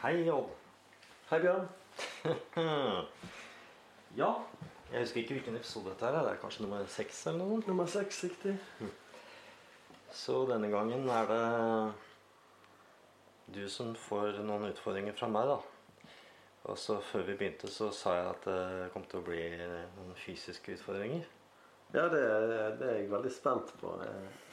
Hei, Odd. Hei, Bjørn. ja, jeg husker ikke hvilken episode dette er. Det er kanskje nummer seks eller noe? Nummer seks, riktig. Så denne gangen er det du som får noen utfordringer fra meg, da. Og så før vi begynte, så sa jeg at det kom til å bli noen fysiske utfordringer. Ja, det, det er jeg veldig spent på.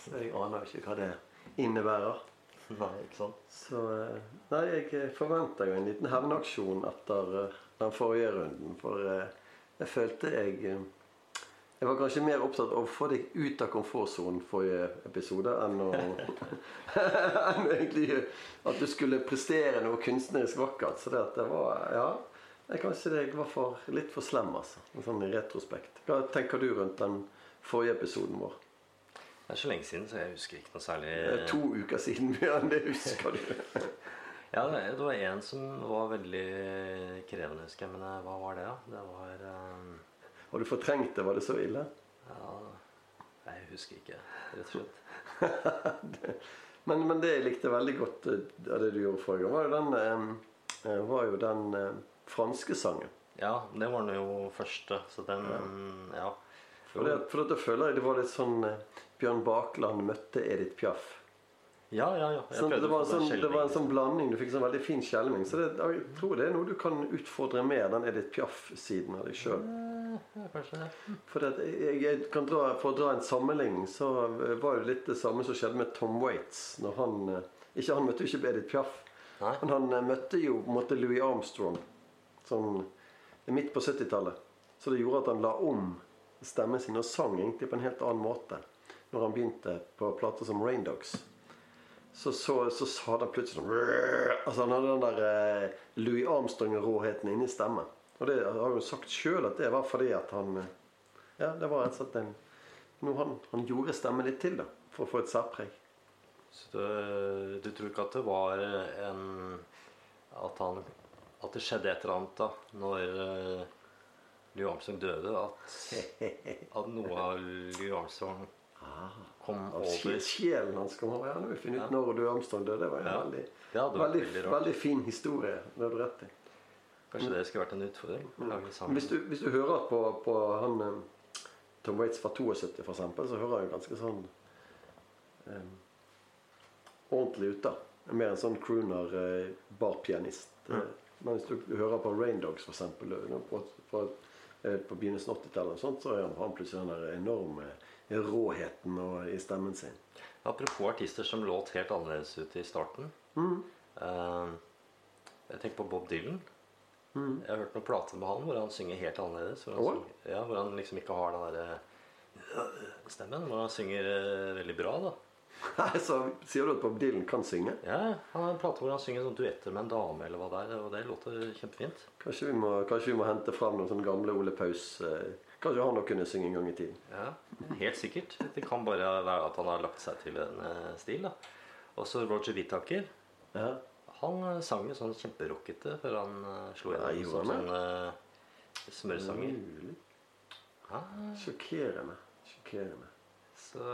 Så jeg aner ikke hva det innebærer. Nei, ikke sant? Så eh, Nei, jeg forventa jo en liten hevnaksjon etter eh, den forrige runden. For eh, jeg følte jeg Jeg var kanskje mer opptatt av å få deg ut av komfortsonen forrige episode enn å enn egentlig at du skulle prestere noe kunstnerisk vakkert. Så det at det var Ja. Jeg kanskje jeg var for, litt for slem, altså. Sånn i retrospekt. Hva tenker du rundt den forrige episoden vår? Det er så lenge siden, så jeg husker ikke noe særlig To uker siden, Bjørn. Det husker du. ja, det var en som var veldig krevende, husker jeg. Men eh, hva var det, da? Det var um... Har du fortrengt det? Var det så ille? Ja Jeg husker ikke, rett og slett. men, men, det jeg likte veldig godt eh, av det du gjorde forrige gang, var jo den, var jo den franske sangen. Ja, det var den jo første. Så den Ja. ja. For, det, for da føler jeg det var litt sånn Bjørn Bakland møtte Edith Piaf. Ja, ja, ja. Sånn, det, var sånn, det, var en sånn blanding. Du fikk sånn veldig fin skjelming. Så det, jeg tror det er noe du kan utfordre mer, den Edith Piaf-siden av deg sjøl. For, jeg, jeg kan dra, for å dra en sammenligning, så var det litt det samme som skjedde med Tom Waits. Når han, ikke, han møtte jo ikke Edith Piaf, Nei. men han møtte jo måtte Louis Armstrong sånn midt på 70-tallet. Så det gjorde at han la om stemmen sin og sang egentlig på en helt annen måte når han begynte på plater som Raindogs. Så, så, så sa han plutselig sånn Altså Han hadde den der eh, Louis Armstrong-råheten inni stemmen. Og det har jo sagt sjøl at det var fordi at han eh, Ja, det var rett og slett en noe han, han gjorde stemmen litt til da for å få et særpreg. Så du, du tror ikke at det var en At han At det skjedde et eller annet da når uh, Louis Armstrong døde? At, at noe av Louis Armstrong kom over Sjelen hans kom over. Ja, nå har vi funnet ut når du døde. Det var en Ja. veldig, veldig, veldig veldig fin historie. Det hadde du rett i. Kanskje det skulle vært en utfordring? sammen. Hvis du, hvis du hører på, på han eh, Tom Waits fra 72 for eksempel, så hører han ganske sånn um, ordentlig ut. da Mer en sånn crooner, eh, barpianist. mm. Men hvis du hører på Raindogs for eksempel, på, på, på begynnelsen av 80-tallet, så har han plutselig den der enorme råheten og, i stemmen sin. Apropos artister som låt helt annerledes ut i starten. Eh, jeg tenker på Bob Dylan. Jeg har hørt noen plater med han hvor han synger helt annerledes. Hvor han, oh. synger, ja, hvor han liksom ikke har den derre stemmen. Hvor han synger uh, veldig bra, da. Så Sier du at Bob Dylan kan synge? Ja, Han har en plate hvor han synger sånn duetter med en dame, eller hva det er. Og det låter kjempefint. Kanskje vi må, kanskje vi må hente fram noen sånne gamle Ole Paus eh, Kanskje han også kunne synge en gang i tiden. Ja, Helt sikkert. Det kan bare være at han har lagt seg til en eh, stil. da Også Roger Whittaker. Ja. Han eh, sang jo sånn kjemperockete før han eh, slo gjennom som sånn uh, smørsanger. Ja, Sjokkerende. Sjokkerende. så,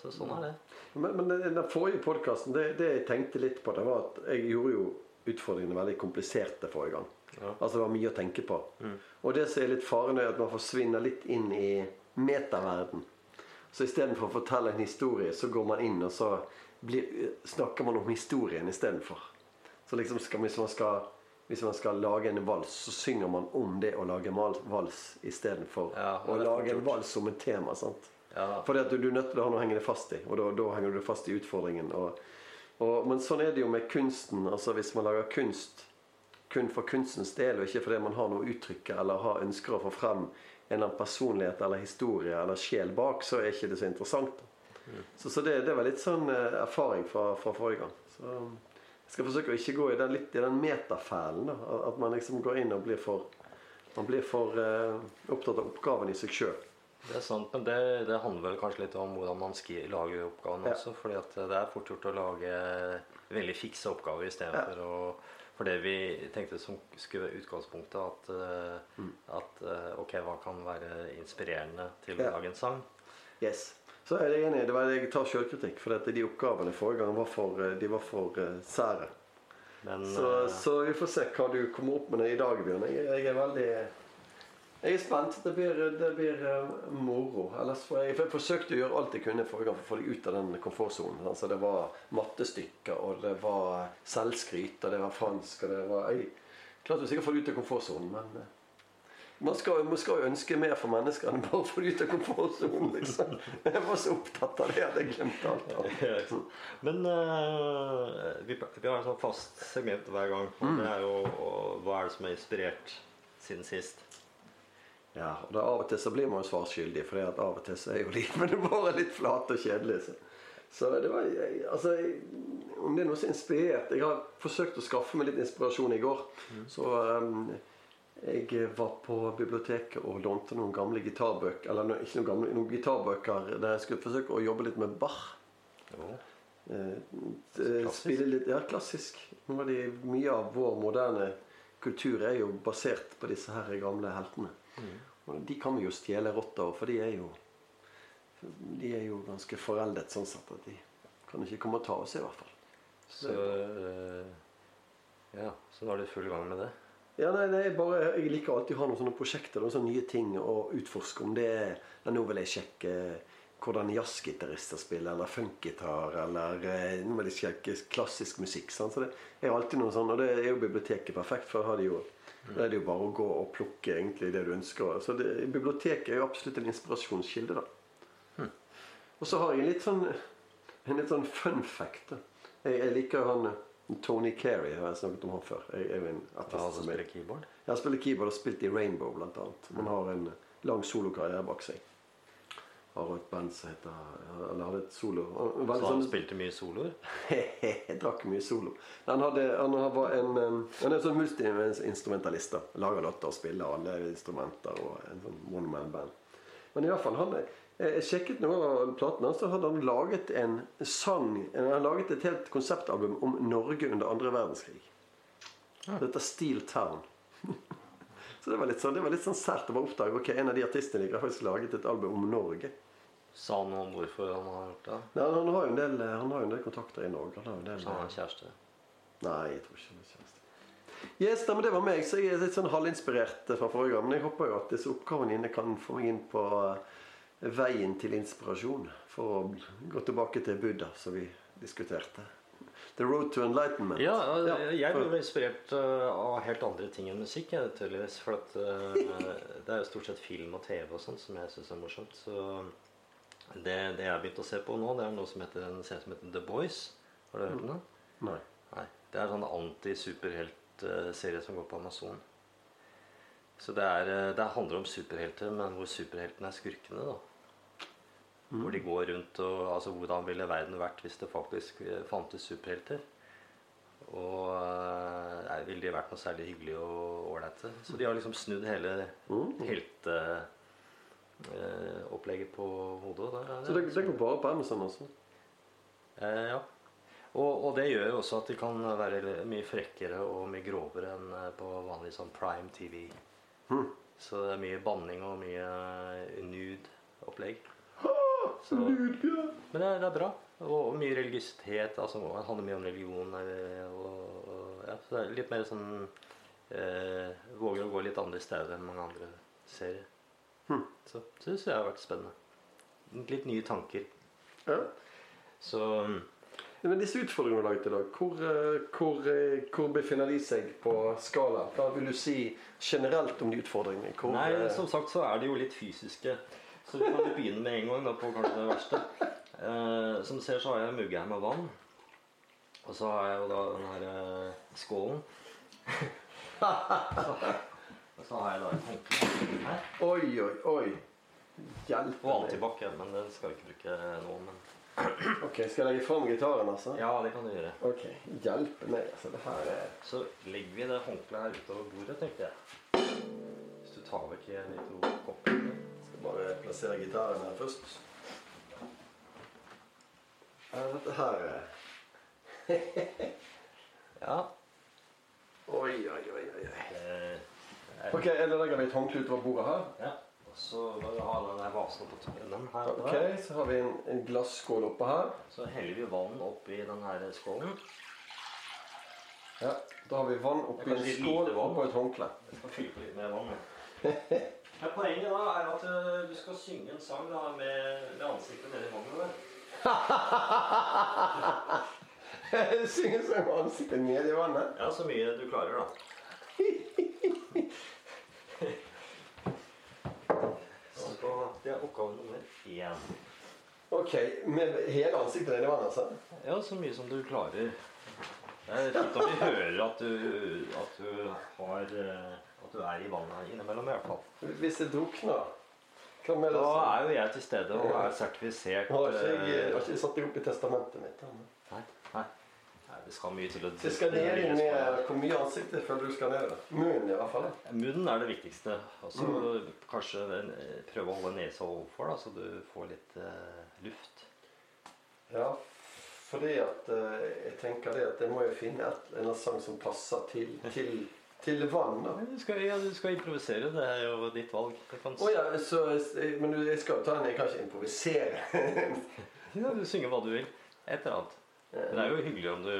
så sånn er det. Men, men den den forrige podkasten, det, det jeg tenkte litt på, det var at jeg gjorde jo utfordringene veldig kompliserte forrige gang. Ja. Altså det var mye å tenke på. Og det som er litt faren, er at man forsvinner litt inn i metaverden. Så istedenfor å fortelle en historie, så går man inn og så blir, snakker man om historien istedenfor. Så liksom skal, hvis, man skal, hvis man skal lage en vals, så synger man om det å lage en vals istedenfor Ja, å lage en vals som et tema. sant? Ja. Fordi at du, du er nødt til å ha noe å henge det fast i, og da, da henger du fast i utfordringen. Og, og, men sånn er det jo med kunsten. altså Hvis man lager kunst kun for kunstens del, og ikke fordi man har noe å uttrykke eller har ønsker å få frem en eller annen personlighet eller historie eller sjel bak, så er ikke det så interessant. Så, så det, det var litt sånn eh, erfaring fra, fra forrige gang. Så jeg skal forsøke å ikke gå i den, litt i den metafælen. At man liksom går inn og blir for, man blir for uh, opptatt av oppgaven i seg sjøl. Det er sant, men det, det handler vel kanskje litt om hvordan man skri, lager oppgaven Ja. også. fordi det er fort gjort å lage veldig fikse oppgaver Ja. For å For det vi tenkte som skulle være utgangspunktet, at, eh, Mm. at eh, ok, hva kan være inspirerende til å Ja. lage en sang? Yes. Så er jeg enig. Det var jeg tar selvkritikk. For at de oppgavene forrige gang var for, eh, de var for sære. Men Så, så vi får se hva du kommer opp med i dag, Bjørn. Jeg, jeg er veldig jeg er spent. Det blir, det blir eh, moro. Ellers for jeg, for jeg forsøkte å gjøre alt jeg kunne for å få deg ut av den komfortsonen. Altså, det var mattestykker, og det var selvskryt, og det var fransk og det var jeg, klarte sikkert sikkert få deg ut av komfortsonen, men eh, man skal, man skal jo ønske mer for mennesker enn bare å få deg ut av komfortsonen. Liksom. Jeg var så opptatt av det at jeg glemte alt. alt. Men uh, vi, vi har en sånn fast segment hver gang. Og Mm. det er jo og, hva er det som har inspirert siden sist? Ja, og da Av og til så blir man jo svarskyldig, for av og til så er jo livene våre litt flate og kjedelige. Så, så det var jeg, altså, jeg, Om det er noe som er inspirert Jeg har forsøkt å skaffe meg litt inspirasjon i går. Så um, jeg var på biblioteket og lånte noen gamle gitarbøker Eller no- ikke noen gamle, noen gitarbøker der jeg skulle forsøke å jobbe litt med Bach. Ja. Eh, Klassisk. spille litt, ja, klassisk. Nå var de, mye av vår moderne kultur er jo basert på disse her gamle heltene. Og de kan vi jo stjele rått av, for de er jo De er jo ganske foreldet sånn sett at de kan ikke komme og ta oss i hvert fall. Så øh, Ja, så nå er du i full gang med det? Ja, nei, nei, bare, jeg liker alltid å ha noen sånne prosjekter noen sånne nye ting å utforske. Om det er ja, Nå vil jeg sjekke hvordan jazzgitarister spiller, eller funkgitar, eller eh, nå vil jeg sjekke klassisk musikk. Sant? Så det er alltid noe sånn, og det er jo biblioteket perfekt, for jeg har de jo da er det jo bare å gå og plukke egentlig det du ønsker. Så det, Biblioteket er jo absolutt en inspirasjonskilde. da. Og så har jeg litt sånn en litt sånn fun fact. da. Jeg, jeg liker han Tony Carey, har jeg snakket om han før. Jeg er en artist Ja, som spiller keyboard? jeg har spilt keyboard og spilt i Rainbow blant annet. Man har en lang solokarriere bak seg. Har et band som heter Eller hadde et solo Så han sånn- spilte mye soloer? Drakk mye solo. Han, hadde, han var en Han er sånn multiinstrumentalist. Lager låter og spiller alle instrumenter og en sånn one man band. Men i hvert fall, han er- jeg sjekket noen av platene hans, så hadde han laget en sang Han hadde laget et helt konseptalbum om Norge under andre verdenskrig. Det heter Steel Town. Så det var litt sånn, det var litt sånn sært å bare oppdage ok, en av de artistene jeg har faktisk laget et album om Norge. Sa han noe om hvorfor han har gjort det? Nei, han, har jo en del, han har jo en del kontakter i Norge. Han har jo en del, Så han har kjæreste? Nei, jeg tror ikke han er kjæreste. Yes, nei, men Det var meg, så jeg er litt sånn halvinspirert fra forrige gang. Men jeg håper jo at disse oppgavene dine kan få meg inn på eh, veien til inspirasjon. For å gå tilbake til Buddha, som vi diskuterte. The road to enlightenment. Ja, Ja, jeg for- ble inspirert eh, av helt andre ting enn musikk. Jeg, tydeligvis, for at, uh, det er jo stort sett film og TV og sånt som jeg syns er morsomt. Så det, det jeg har begynt å se på nå, det er noe som heter en serie som heter The Boys. Har du hørt om den? Nei. Nei. Det er en sånn anti-superhelt-serie som går på Amazon. Så det, er, eh, det handler om superhelter, men hvor superheltene er skurkene. da. Hvor de går rundt og altså Hvordan ville verden vært hvis det faktisk eh, fantes superhelter? Og eh, nei, ville de vært noe særlig hyggelige og ålreite? Så de har liksom snudd hele helteopplegget på hodet. det Så det, det går bare på Amazon, også? Eh, ja. Og, og det gjør jo også at de kan være mye frekkere og mye grovere enn eh, på vanlig sånn prime TV. Så det er mye banning og mye eh, nude-opplegg. Men det er, det er bra. Og, og mye religiøsitet. Altså, det handler mye om religion. eh, Og, og, ja, så det er litt mer sånn eh, Våger å gå litt andre steder enn mange andre serier. Så det syns jeg har vært spennende. Litt nye tanker. Ja. Så Men disse utfordringene du har laget i dag, hvor, eh, hvor, eh, hvor befinner de seg på skala? Hva vil du si generelt om de utfordringene? Hvor, Nei, eh, som sagt så er de jo litt fysiske. Så vi kan begynne med en gang da, på kanskje det verste. Eh, som du ser, så har jeg en mugge her med vann. Og så har jeg jo da den her eh, skålen. Og så har jeg da et håndkle her. Oi, oi, oi. Hjelp Og antibac, ja, men den skal vi ikke bruke nå. Men Ok, Skal jeg legge fram gitaren, altså? ja, det kan du gjøre. Ok, Hjelpe meg. altså. Det her er Så legger vi det håndkleet her utover bordet, tenkte jeg. Hvis du tar vekk en to koppene. Skal bare plassere gitaren her først. Dette her er Ja. Oi, oi, oi. oi, oi. Eh, Ok, Eller legger vi et håndkle utover bordet her. Ja, og så bare ha den der vasen på toppen her. Ok. Så har vi en, en glasskål oppå her. Så heller vi vann oppi denne skålen. Ja, Da har vi vann oppi en skål lite vann. og på et håndkle. Jeg skal fylle på litt mer vann. Men poenget da er at eh, du skal synge en sang da, med, med ansiktet nedi vannet. Synge sang med ansiktet ned i vannet. Ja, så mye du klarer, da. Så det er oppgave nummer én. Ok, Med hele ansiktet ned i vannet, altså? Ja, så mye som du klarer. Det er fint om vi hører at du, at du har eh, At du er i vannet innimellom, i hvert fall. Hvis det drukner, Da er jo jeg til stede og er sertifisert Har ikke jeg eh, har ikke satt det opp i testamentet mitt. Nei, nei. Det skal mye til å Det skal ned inn i hvor mye ansiktet føler du skal ned? Munnen i hvert fall. Munnen er det viktigste. Og så kanskje eh, prøve å holde nesa overfor, da, så du får litt uh, luft. Ja, fordi at uh, jeg tenker det at jeg må jo finne et, en sang som passer til, til, til vann. da. Du skal, ja, du skal improvisere. Det er jo ditt valg. Det kan, Oh, ja, så, men jeg skal jo ta en Jeg kan ikke improvisere. ja, du synger hva du vil. Et eller annet. Men det er jo hyggelig om du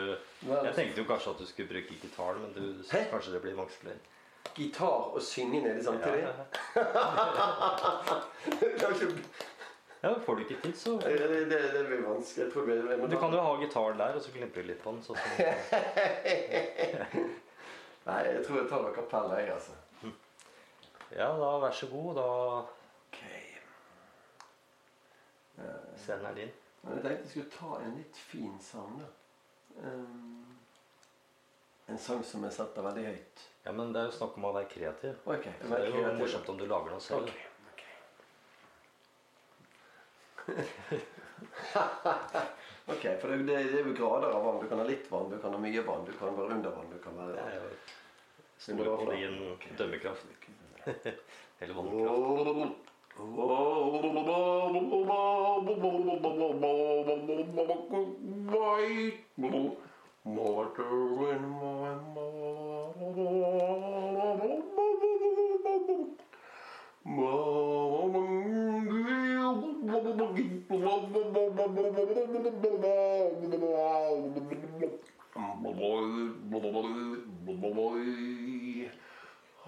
Jeg tenkte jo kanskje at du skulle bruke gitar, men du syns kanskje det blir vanskelig. Gitar og synge nedi Ja, samtidig? ja, ja. Ja, får du ikke tid, så det, det, det blir vanskelig. Jeg tror jeg Du kan jo ha gitaren der, og så glimper du litt på den. Så, så... Nei, jeg tror jeg tar noe kapell, jeg, altså. Ja, da vær så god. Da Ok. scenen er din. Men jeg tenkte jeg skulle ta en litt fin sang, da. Um, en sang som jeg setter veldig høyt. Ja, men det er jo snakk om å være kreativ. Ok, Så det er jo morsomt om du lager noe selv. Ok, ok, for det, det, det er jo grader av vann. Du kan ha litt vann, du kan ha mye vann, du kan være under vann. du kan Det være... er jo Stoler på din dømmekraft. Eller vannkraft. White water in my mouth.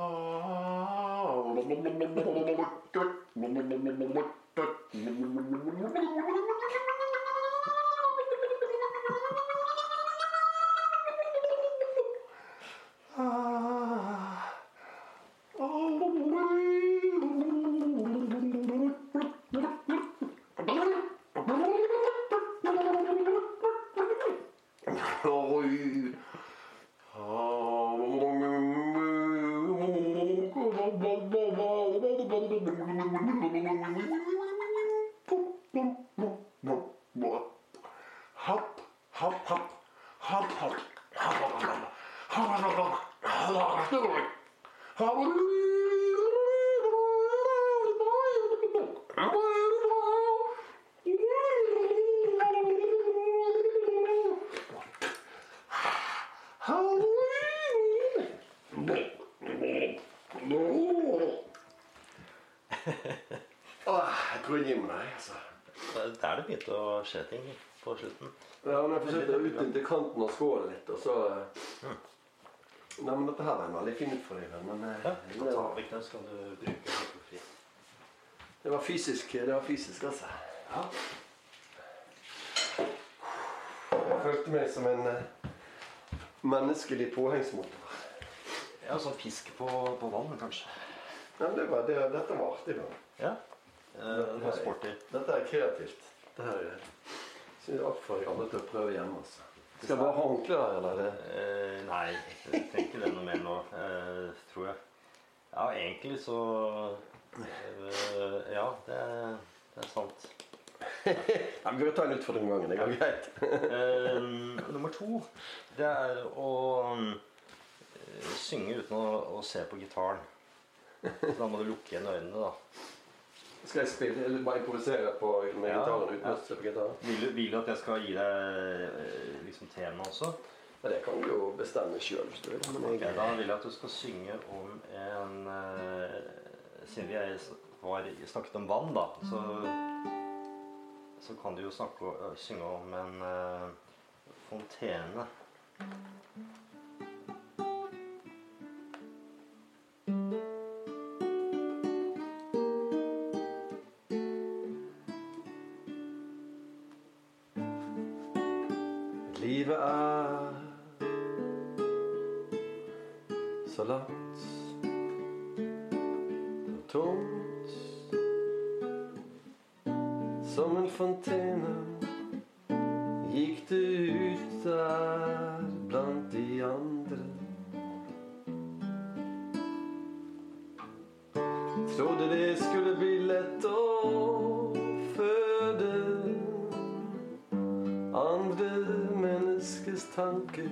Oh. Åh, jeg jeg gir meg, altså. Det er der det begynte å skje ting på slutten. Ja, men jeg forsøkte å utnytte kanten av skålen litt, og så mm. Nei, men dette her var en veldig fin utfordring, men eh, Ja, så det, ta var, vekk den, skal du bruke den for fri. det var fysisk, det var fysisk, altså. Ja. Jeg følte meg som en eh, menneskelig påhengsmotor. ja, sånn fisk på, på vann, kanskje. Ja, men det var, det, dette var artig, da. Ja. Eh, det var sporty. Dette er kreativt. Det her er, jeg oppfordrer alle til å prøve hjemme. altså. Skal jeg bare ha håndkle der, eller? Eh, nei, jeg ikke det noe mer nå, eh, tror jeg. Ja, egentlig så eh, Ja, det, det er sant. Ja, men vi kan ta en utfordring om gangen. Det går greit. Eh, nummer to, det er å eh, synge uten å, å se på gitaren. Så da må du lukke igjen øynene, da. Skal jeg spille, eller bare improvisere på, med Ja, gitaren uten ja. å på gitaren? Vil vil du at jeg skal gi deg eh, liksom tema også? Ja, det kan du jo bestemme sjøl hvis du vil. Men jeg, da vil jeg at du skal synge om en uh, Siden vi har var, snakket om vann, da, så, så kan du jo snakke, øh, synge om en uh, fontene. Trodde det skulle bli lett å føde andre menneskers tanker.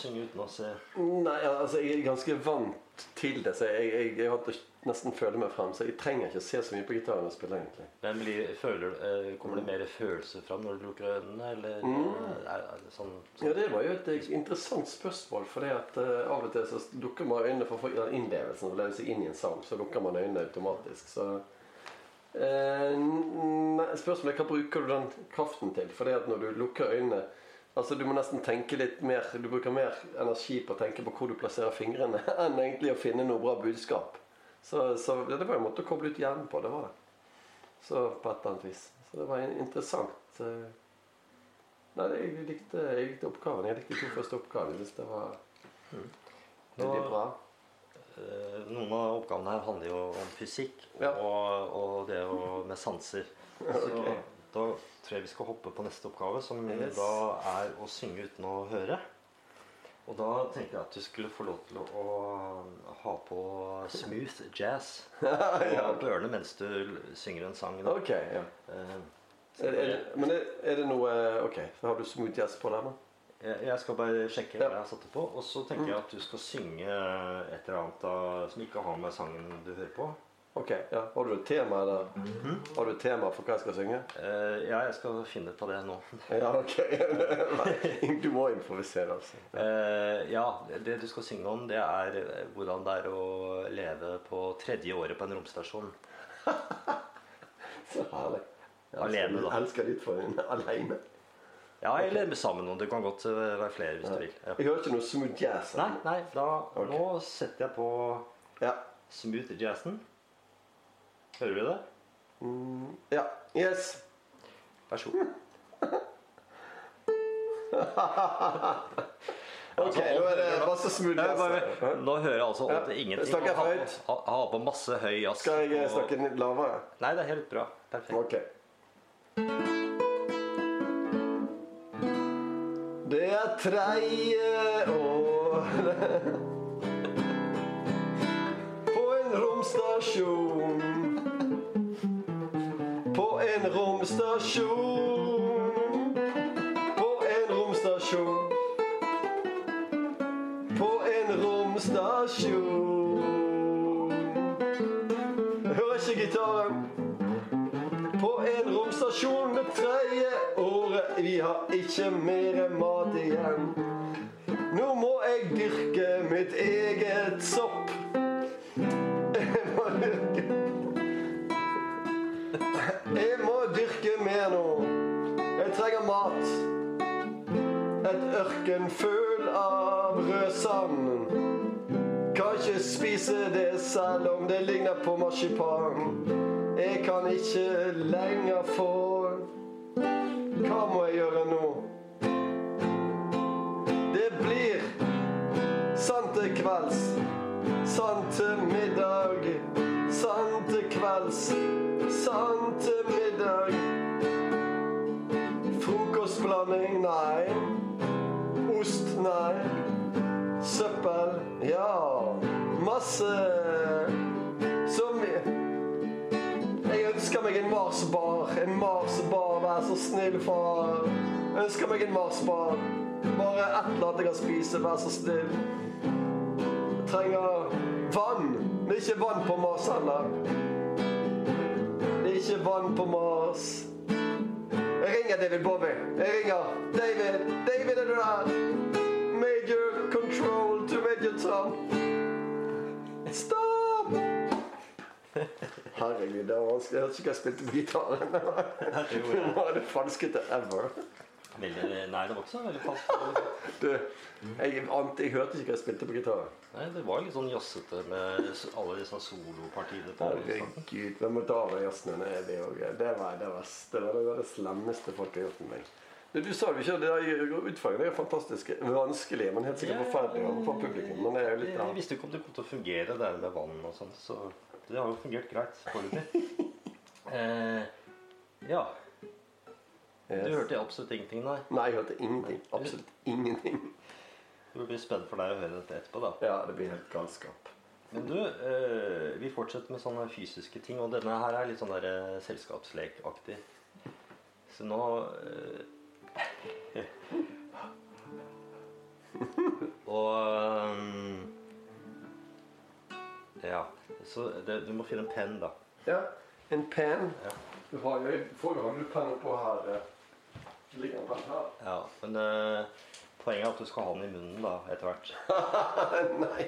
Synge uten å se Nei, altså jeg er ganske vant til det, så jeg, jeg, jeg har nesten føle meg frem. Så jeg trenger ikke se så mye på gitaren og spille, egentlig. Men blir, føler, eh, Kommer det mer følelse fram når du lukker øynene, eller er, er det sånn, Ja, Det var jo et eh, interessant spørsmål. For det at uh, av og til så lukker man øynene for å få den innlevelsen. Å leve seg inn i en sang, så lukker man øynene automatisk. Så eh, Spørsmålet er hva bruker du den kraften til? For det at når du lukker øynene Altså Du må nesten tenke litt mer Du bruker mer energi på å tenke på hvor du plasserer fingrene, enn egentlig å finne noe bra budskap. Så, så det var en måte å koble ut hjernen på. Det var det. Så på et eller annet vis. Så det var interessant. eh, Nei, jeg likte, jeg likte oppgaven. Jeg likte de to første oppgavene. Jeg synes det var veldig bra. Eh, Noen av oppgavene her handler jo om fysikk Ja. og, og det å, med sanser. Så da tror jeg vi skal hoppe på neste oppgave, som Yes. da er å synge uten å høre. Og da tenkte jeg at du skulle få lov til å, ha på smooth jazz og ørene mens du synger en sang. Da. Ok, ja. Uh, Er, er, men er, er det noe Ok, har du smooth jazz på der nå? Jeg jeg skal bare sjekke Ja. hva jeg har satt det på. Og så tenker jeg at du skal synge et eller annet da, som ikke har med sangen du hører på. Ok, ja. Har du et tema der? Har du et tema for hva jeg skal synge? Uh, ja, jeg skal finne på det nå. Ja, ok. Du må improvisere, altså. Uh, ja, det du skal synge om, det er eh, hvordan det er å leve på tredje året på en romstasjon. Så herlig. Jeg Alene, da. Elsker ditt for en alene. Ja, eller med sammen noen. Det kan godt være flere hvis du vil. Ja. Jeg hører ikke noe smooth jazz. Nei, nei, da, okay. nå setter jeg på Ja. smooth jazzen. Hører vi det? Mm, ja. Yes. Vær så god. Ok, nå er det masse smooth jazz. bare, nå hører jeg altså Ja. ingenting. Snakker jeg Ha- høyt? Ha, ha på masse høy jazz. Skal jeg og- snakke litt lavere? Nei, det er helt bra. Perfekt. Ok. Det er tredje året på en romstasjon. Romstasjon. På en romstasjon. På en romstasjon. Jeg hører ikke gitaren. På en romstasjon det tredje året. Vi har ikke mer mat igjen. Nå må jeg dyrke mitt eget sopp. Jeg må dyrke Jeg må dyrke mer nå. Jeg trenger mat. Et ørken full av rødsand. Kan ikke spise det selv om det ligner på marsipan. Jeg kan ikke lenger få Hva må jeg gjøre nå? Det blir sant til kvelds, sant til middag, sant til kvelds, sant til middag. Frokostblanding, nei. Ost? Nei. Søppel? Ja. Masse Som Jeg ønsker meg en Mars-bar. En Mars-bar, vær så snill, far. Jeg ønsker meg en Mars-bar. Bare et eller annet jeg kan spise, vær så snill. Jeg trenger vann. Det er ikke vann på Mars heller. Ikke vann på Mars. Jeg ringer David Bowie. Jeg ringer. David, David er du der? Major control to Major Tom. Stop! Herregud, det var vanskelig. Jeg hørte ikke hva jeg spilte på gitaren. Det var det falskeste ever. Veldig, nei, det var ikke så veldig fast. Du, jeg, ante, jeg hørte ikke hva jeg spilte på gitar. Nei, Det var litt sånn jazzete med alle disse solopartiene. Herregud, hvem deg jazzene? Det, det, var- det, var, det, var, det var det var det slemmeste folk har gjort med meg. Du, du sa jo ikke det Utfordringen er jo fantastiske. Vanskelige, men helt sikkert forferdelige for publikum. Men det er jo litt Jeg av visste jo ikke om det kom til å fungere der med vann og sånn, så det har jo fungert greit foreløpig. eh, ja. Du hørte absolutt ingenting, nei. Nei, jeg hørte ingenting. Absolutt ingenting. Det blir spennende for deg å høre dette etterpå, da. Ja, det blir helt galskap. Men du, eh, vi fortsetter med sånne fysiske ting, og denne her er litt sånn der eh, selskapslekaktig. Så nå eh, Og Ja. Så det, du må finne en penn, da. Ja, en penn. Ja. Du har jo Forrige har du penn oppå her. Ja, Men uh, poenget er at du skal ha den i munnen da, etter hvert. Nei.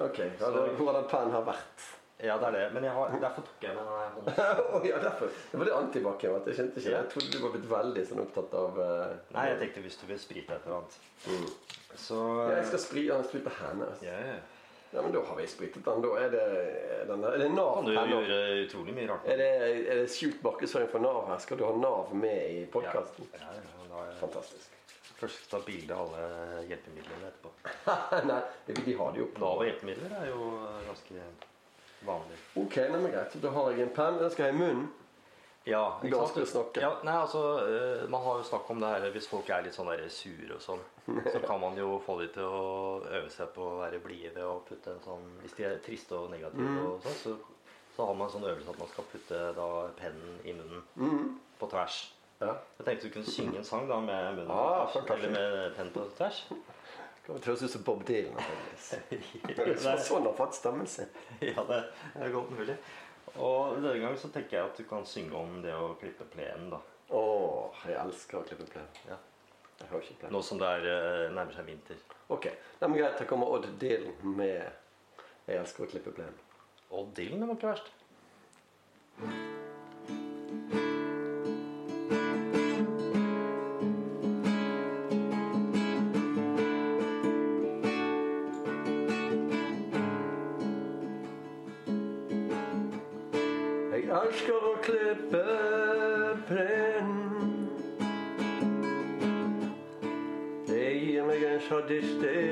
Ok, det, hvor har den pennen har vært? Ja, det er det. Men har, derfor tok jeg med den hånden. Ja, derfor. Det var det antibac. Jeg vet. Jeg kjente ikke. Jeg trodde du var blitt veldig sånn opptatt av uh, Nei, jeg tenkte hvis du vil sprite et eller annet. mm. Så ja, Jeg skal spri, sprite hendene. altså. ja, ja. Men da har vi spritet den. Da er det den, Er det Nav du her nå? utrolig mye rart. Er det, er det skjult markedsføring for Nav her? Skal du ha Nav med i podkasten? Ja, ja, Fantastisk. først ta bilde av alle hjelpemidlene etterpå. Nei, de har det jo på Nav og hjelpemidler er jo ganske vanlig. Ok, nei, men greit. Da har jeg en penn. Den skal jeg ha i munnen. Ja, ikke du snakke. Ja, nei, altså, eh, Man har jo snakket om det her hvis folk er litt sånn der sure og sånn. Så kan man jo få dem til å øve seg på å være blide å putte en sånn Hvis de er triste og negative, Mm. og sånn, så, så har man en sånn øvelse at man skal putte da pennen i munnen Mm. på tvers. Ja. Jeg tenkte du kunne synge en sang da med munnen Ah, på tvers, eller med pennen på tvers. Det høres ut som Bob Dylan. Det er sånn han har fått stemmen sin. Ja, det er godt mulig. Og denne gangen så tenker jeg at du kan synge om det å klippe plenen, da. Åh, jeg elsker å klippe plen. Ja. Jeg hører ikke plen. Nå som det er, eh, nærmer seg vinter. Ok, nei, men greit. Her kommer Odd Dylan med 'Jeg elsker å klippe plen'. Odd Dylan det var ikke verst. stay.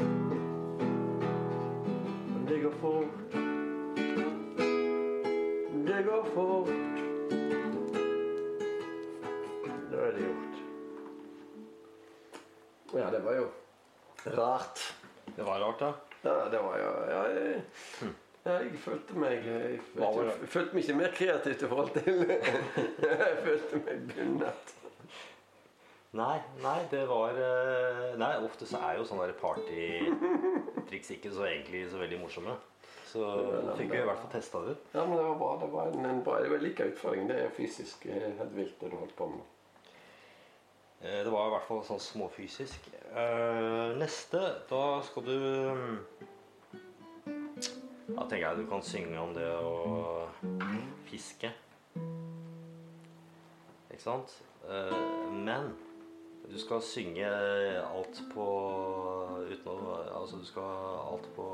følte, meg ikke mer kreativt i forhold til Jeg følte meg bundet. Nei, nei, det var eh, Nei, ofte så er jo sånne partytriks ikke så egentlig så veldig morsomme. Så fikk vi i hvert fall testa det ut. Ja, men det var bra. Det var en, en bra det var like utfordring. Det er fysisk eh, helt vilt, det du holdt på med. Eh, Det var i hvert fall sånn småfysisk. Neste, da skal du mm, Da tenker jeg du kan synge om det å fiske. Ikke sant? Eh, Men du skal synge alt på uten å Altså, du skal alt på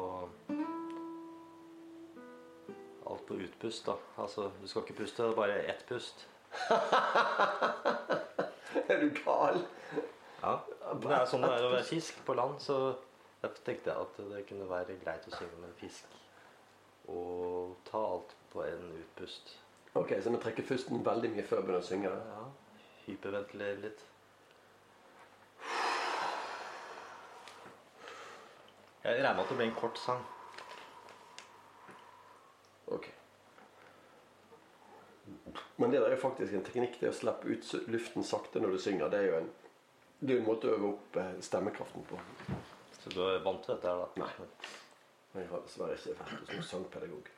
Alt på utpust, da. Altså, du skal ikke puste, bare ett pust. Er du gal? Ja, Det er sånn det er å være fisk på land, så jeg tenkte at det kunne være greit å synge med en fisk. Og ta alt på en utpust. Ok, Så vi trekker pusten veldig mye før vi begynner å synge? Ja, Hyperventilere litt. Jeg regner med at det blir en kort sang. Ok. Men det der er jo faktisk en teknikk, det å slippe ut luften sakte når du synger. Det er jo en, det er en måte å øve opp eh, stemmekraften på. Så du er vant til dette her, da? Nei. Jeg har dessverre ikke vært hos noen sangpedagog.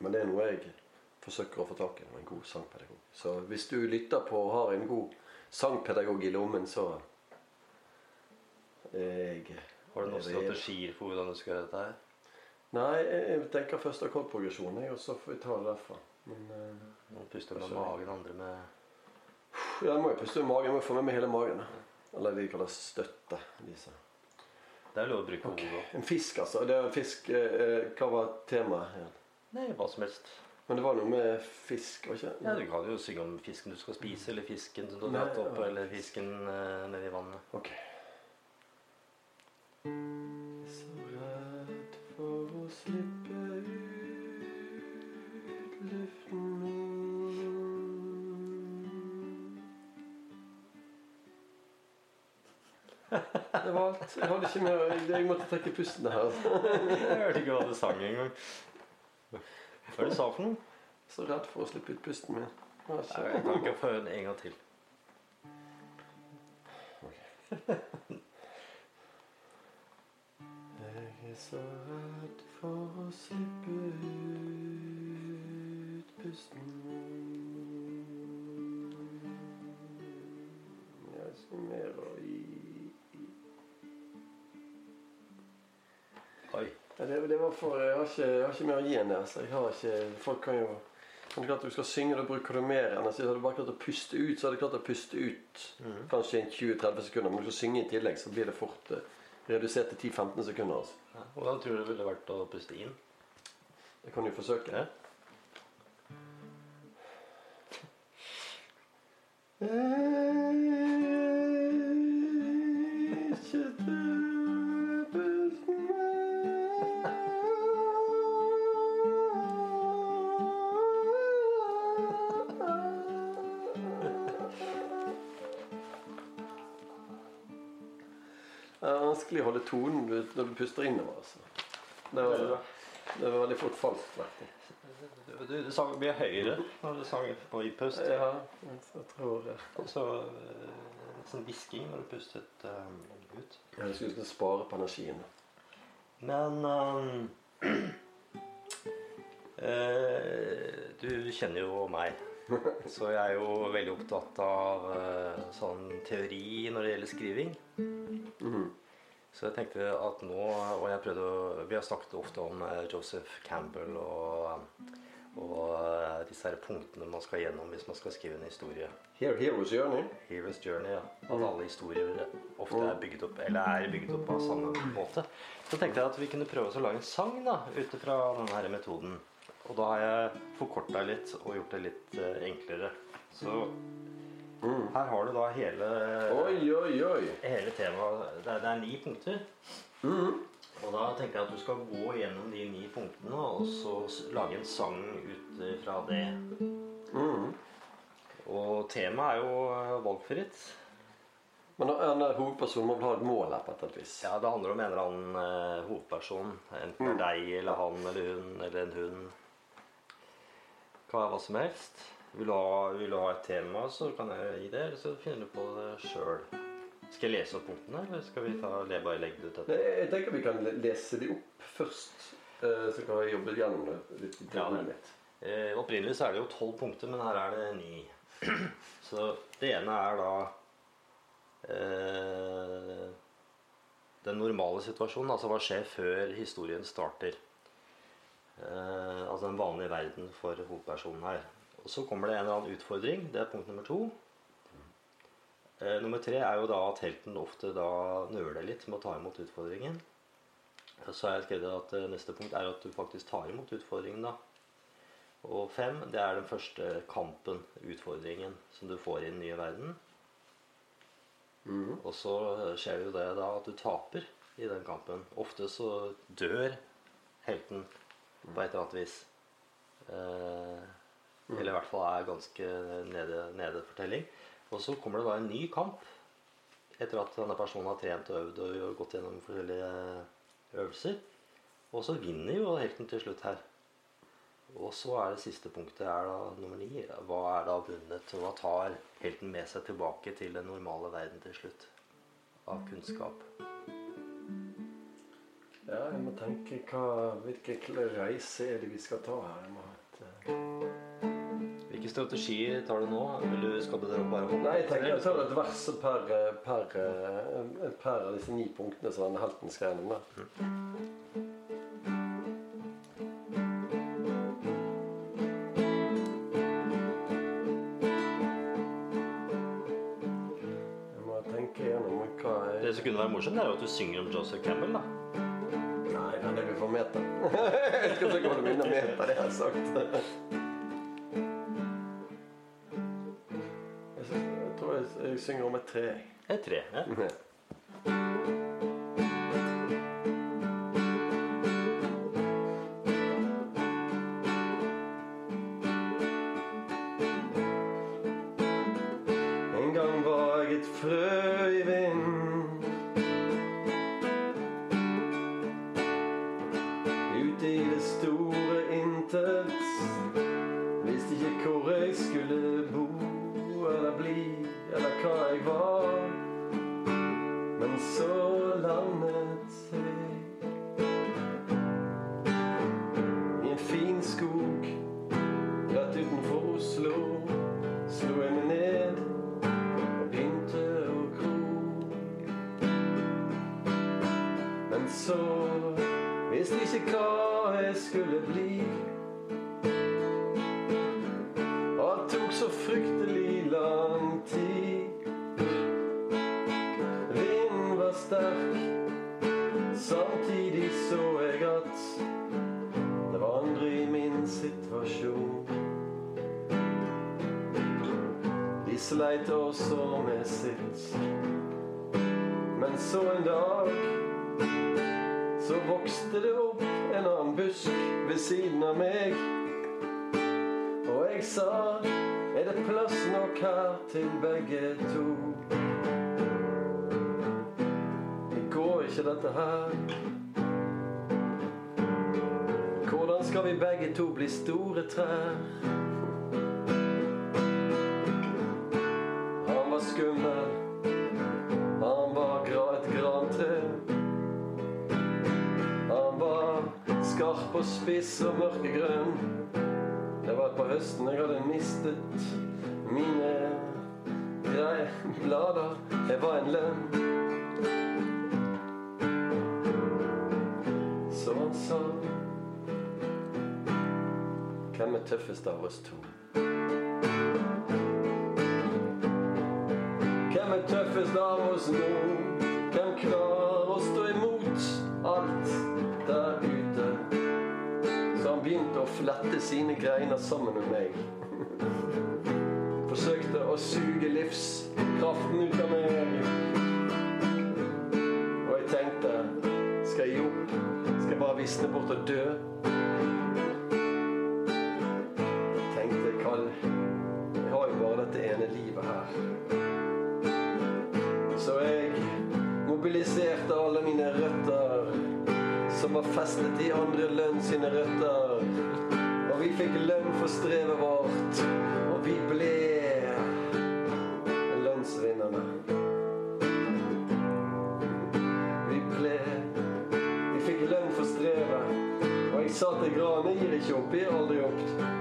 Men det er noe jeg forsøker å få tak i. En god sangpedagog. Så hvis du lytter på og har en god sangpedagog i lommen, så jeg Har du noen er strategier for hvordan du skal gjøre dette her? Nei, jeg tenker først akkordprogresjon, jeg, og så får vi ta det derfra. Men uh, Noen puster med magen, andre med ja, jeg må jo puste med magen. Jeg må få med meg hele magen. Eller vi kaller støtte. Disse. Det er lov å bruke hodet òg. En fisk, altså. Det er en fisk, eh, Hva var temaet? igjen? Nei, hva som helst. Men det var noe med fisk, var ikke Ja, Du kan jo synge om fisken du skal spise, eller fisken som du har dratt opp, eller fisken eh, nedi vannet. Ok. Så redd for å slippe Det var alt. Jeg hadde ikke mer Jeg måtte trekke pusten her. Jeg hørte ikke hva du sang engang. Hva det du sa for noe? Så redd for å slippe ut pusten min. Nei, Jeg kan ikke få den en gang til. Jeg er så redd for å slippe ut pusten min. Jeg er det, det var for Jeg har ikke, jeg har ikke mer å gi enn det. Så jeg har ikke Folk kan jo men det er klart Du skal synge, da bruker du mer energi. altså, Hadde du bare klart å puste ut, så hadde du klart å puste ut kanskje i 20-30 sekunder. Men du skal synge i tillegg, så blir det fort eh, redusert til 10-15 sekunder. Altså. Ja, Hvordan tror du det ville vært å puste inn? Det kan jo forsøke. Ja. Ikke når du puster innover. Altså. Det, var, det var veldig fort falskt. Du, du, du sang mye høyere når du sang på innpust. Ja, jeg tror det. Og så eh, sånn hvisking når du pustet um, ut. Jeg skulle spare på energien. Men um, Du kjenner jo meg. Så jeg er jo veldig opptatt av sånn teori når det gjelder skriving. Mhm. Så jeg tenkte at nå Og jeg prøvde å Vi har snakket ofte om eh, Joseph Campbell og, og eh, disse her punktene man skal gjennom hvis man skal skrive en historie. Here, Heroes Journey. Hero's Journey, ja. At alle historier ofte er bygget opp Eller er bygget opp på samme måte. Så tenkte jeg at vi kunne prøve oss å lage en sang da ut ifra denne metoden. Og da har jeg forkorta litt og gjort det litt eh, enklere. Så her har du da hele Oi, oi, oi. hele temaet det det er ni punkter. Og da tenker jeg at du skal gå gjennom de ni punktene og så lage en sang ut fra det. Og temaet er jo eh, valgfritt. Men en er hovedpersonen må ha et mål her på et vis. Ja, Det handler om en eller annen eh, hovedperson. Enten er deg eller han eller hun eller en hund. Kan være hva som helst. Vil du ha, vil du ha et tema, så kan jeg gi det. Eller så finner du på det sjøl. Skal jeg lese opp punktene, eller skal vi ta, bare legge det ut etterpå? Jeg tenker vi kan lese de opp først. eh, Så kan vi jobbe gjennom det litt. Ja, litt. Eh, opprinnelig så er det jo tolv punkter, men her er det ni. Så det ene er da eh, den normale situasjonen. Altså hva skjer før historien starter. Eh, altså den vanlige verden for hovedpersonen her. Og så kommer det en eller annen utfordring. Det er punkt nummer to. Eh, nummer tre er jo da at helten ofte da nøler litt med å ta imot utfordringen. Så har jeg skrevet at eh, neste punkt er at du faktisk tar imot utfordringen. da. Og fem, det er den første kampen, utfordringen, som du får i den nye verden. Og så skjer jo det da at du taper i den kampen. Ofte så dør helten på et eller annet vis. Eh, eller i hvert fall er ganske nede, nede fortelling. Og så kommer det da en ny kamp etter at denne personen har trent og øvd og gått gjennom forskjellige øvelser. Og så vinner jo helten til slutt her. Og så er det siste punktet er da nummer ni. Hva er da vunnet? Og hva tar helten med seg tilbake til den normale verden til slutt? Av kunnskap. Ja, jeg må tenke hva, hvilken reise er det vi skal ta her. Jeg må ha et, eh, Hvilke strategier tar du nå? Vil du, skal du bare hoppe Nei, jeg tenker jeg tar et vers per, per, per av disse ni punktene som denne helten skal gjennom. jeg Det som kunne være morsomt, er jo at du synger om Joseph Campbell. da. Nei, men er du for meta. jeg skal ikke holde minne meta, det har jeg sagt. Jeg, jeg synger om et tre. Et tre. Ja. skarp og spiss og mørkegrønn. Det var på høsten jeg hadde mistet mine greie blader. Jeg var en lønn. Så han sa Hvem er tøffest av oss to? Hvem er tøffest av oss nå? Flette sine greiner sammen med meg. Forsøkte å suge livskraften ut av meg. Og jeg tenkte Skal jeg gi opp? Skal jeg bare visne bort og dø?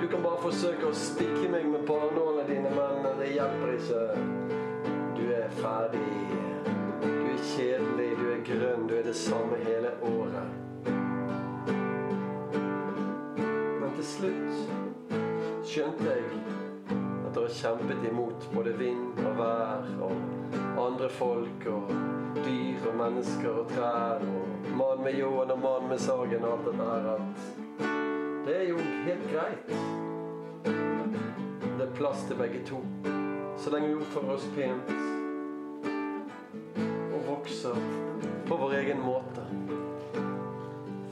Du kan bare forsøke å stikke meg med barnålene dine, men det hjelper ikke. Du er ferdig. Du er kjedelig, du er grønn, du er det samme hele året. Men til slutt skjønte jeg at dere kjempet imot både vind og vær og andre folk og dyr og mennesker og trær og mann med ljåen og mann med sagen og alt det der at det er jo helt greit. Det er plass til begge to. Så lenge vi oppfører oss pent og vokser på vår egen måte.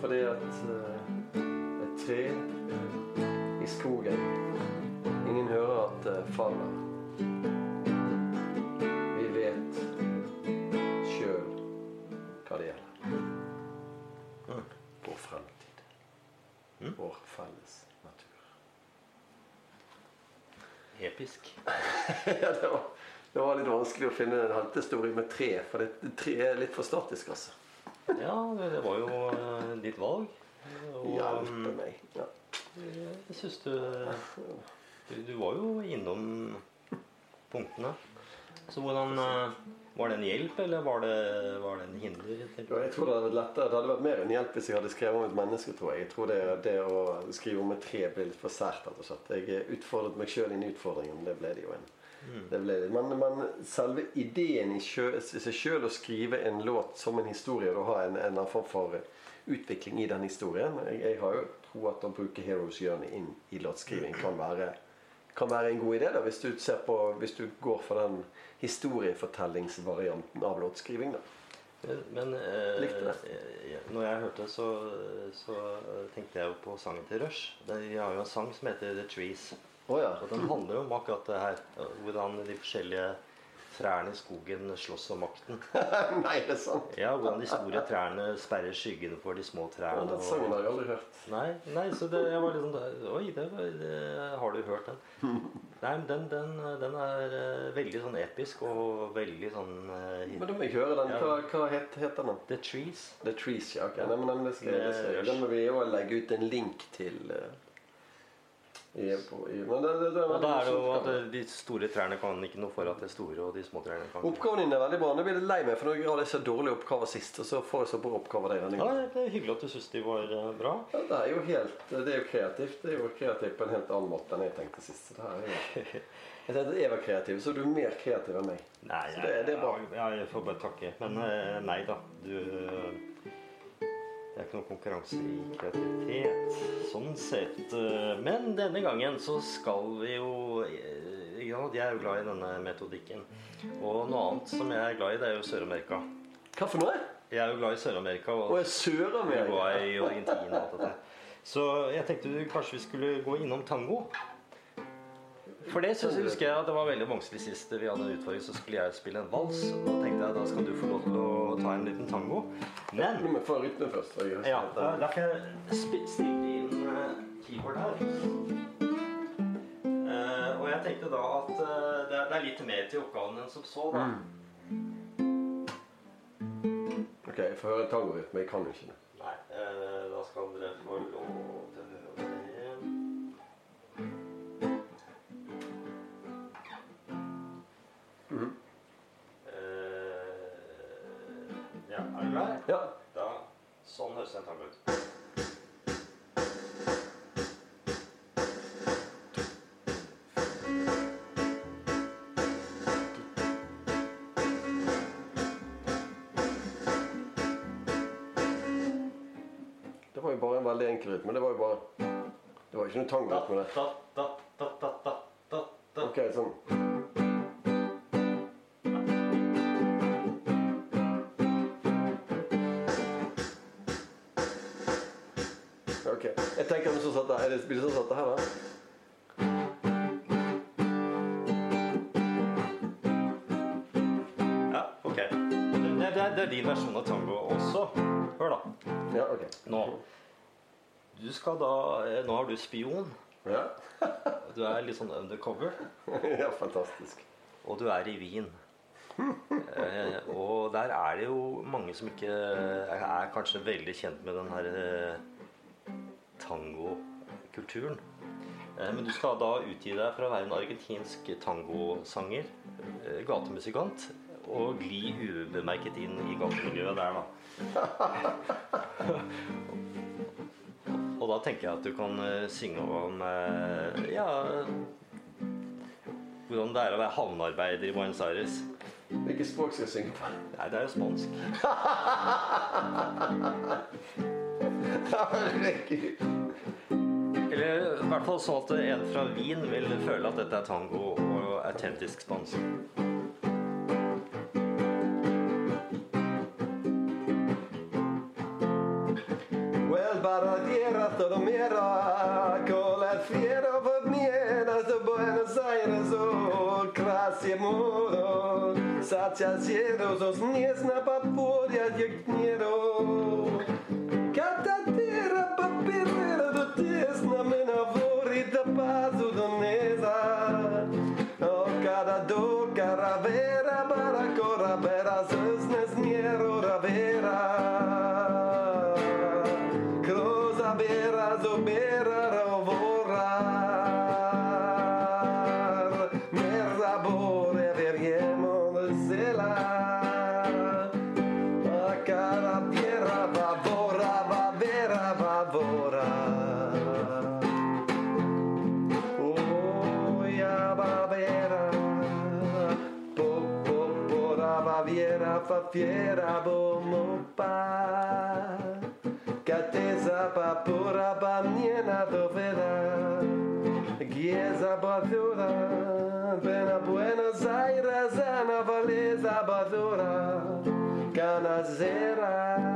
Fordi at eh, et tre i skogen Ingen hører at det faller. Episk. ja, det var, det var litt vanskelig å finne en heltehistorie med tre, for det, tre er litt for statisk, altså. Ja, det det var jo eh, ditt valg. Og Hjelpe meg. Ja. jeg syns du, du Du var jo innom punktene. Så hvordan eh, Var det en hjelp, eller var det, var det en hinder? Ja. Jeg tror det hadde vært lettere Det hadde vært mer en hjelp hvis jeg hadde skrevet om et menneske. tror Jeg Jeg tror det, det å skrive om et tre ble litt for sært. rett og slett. Jeg utfordret meg sjøl inn i utfordringen. Det ble det jo en. Det ble det. Men, men selve ideen i seg sjøl å skrive en låt som en historie og ha en, en form for utvikling i den historien Jeg, jeg har jo tro at å bruke Heroes Journey inn i låtskriving kan være, kan være en god idé. da, Hvis du, på, hvis du går for den historiefortellingsvarianten av låtskriving. da. Men eh, Likte det. eh, når jeg hørte så, så tenkte jeg jo på sangen til Rush. De har jo en sang som heter The Trees. Oh, ja. Og den handler jo om akkurat det her. Hvordan de forskjellige trærne i skogen slåss om makten. Nei, det er sant. Ja, Hvordan de store trærne sperrer skyggene for de små Ja, trærne. den sangen har jeg aldri hørt. Nei, nei, så det, jeg var litt sånn Oi, det, var, det, har du hørt den? Nei, men den, den, den er eh, veldig sånn episk og veldig sånn eh, Men da må jeg høre den. Ja. Hva, hva het, heter den? The Trees. The Trees, ja. ok. Nei, men den, det skal, den, skal, den må vi jo legge ut en link til. eh, i, på, i, men det, det, det, Og da er det jo at de store trærne kan ikke noe for at de store, og de små trærne kan ikke. Oppgaven din er veldig bra. Nå blir jeg lei meg, for nå hadde jeg så dårlige oppgaver sist. Og så får jeg så bra oppgaver deg denne Ja, det er hyggelig at du syns de var eh, bra. Ja, det er jo helt Det er jo kreativt. Det er jo kreativt på en helt annen måte enn jeg tenkte sist. Så det er jo Jeg tenkte jeg var kreativ, så du er mer kreativ enn meg. Nei, Så det- det er bra. Ja, jeg får bare takke. Men eh, nei da. Du Det er ikke noen konkurranse i kreativitet sånn sett. Eh, Men denne gangen så skal vi jo eh, ja, Jeg er jo glad i denne metodikken. Og noe annet som jeg er glad i, det er jo Sør-Amerika. Hva for noe? Jeg er jo glad i Sør-Amerika. Og Og Sør-Amerika. Uruguay og Argentina og alt dette. Så jeg tenkte kanskje vi skulle gå innom tango. For det synes jeg husker jeg at det var veldig vanskelig sist vi hadde en utfordring. Så skulle jeg spille en vals. Da tenkte jeg da skal du få lov til å ta en liten tango. Men Nå må jeg få rytmen først. ja, da, kan jeg stille inn eh, keyboard her. Uh, og jeg tenkte da at uh, det, er, det er litt mer til oppgaven enn som så, da. Ok, jeg får høre tangorytme. Jeg kan jo ikke det. Nei, uh, da skal dere få lov Ja. Da, sånn høres en tango ut. Det var jo bare en veldig enkel rytme. Det var jo bare Det var ikke noe tangorytme, det. Da, da, da, da, da, da, da. Ok, sånn. Sånn satt det her, da? Ja, ok. Det, det, det er din versjon av tango også. Hør, da. Ja, ok. Nå. Du skal da eh, Nå er du spion. Ja, Du er litt sånn undercover. ja fantastisk. Og du er i Wien. Eh, og der er det jo mange som ikke er kanskje veldig kjent med den her eh, tangokulturen. Eh, men du skal da utgi deg for å være en argentinsk tangosanger, eh, gatemusikant, og gli ubemerket inn i gatemiljøet der, da. og da tenker jeg at du kan eh, synge om ja hvordan det er å være havnearbeider i Buenos Aires. Hvilket språk skal jeg synge på? Nei, det er jo spansk. Herregud. Eller i hvert fall så at en fra Wien vil føle at dette er tango og autentisk spansk. Well, oh, sacia cielos, os niesna papuria. Catatera Baviera, Fafiera, Bomopa, Cateza, Papura, Bamiena, Dovera, Giesa, Badura, Bena, Buenos Aires, Ana, Valeza, Badura, Canazera.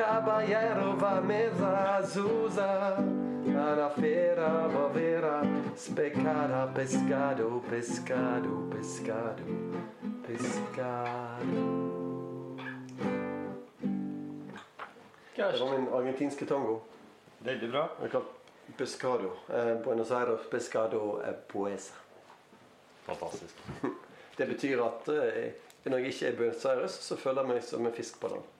Caballero va mesa azusa. A la fera bovera, specada, pescado, pescado, pescado, pescado. Det var min argentinske tango. Veldig bra. Jeg kalt pescado. Eh, Buenos Aires pescado er poesa. Fantastisk. Det betyr at eh, når jeg ikke er i Buenos Aires, så føler jeg meg som en fisk på land.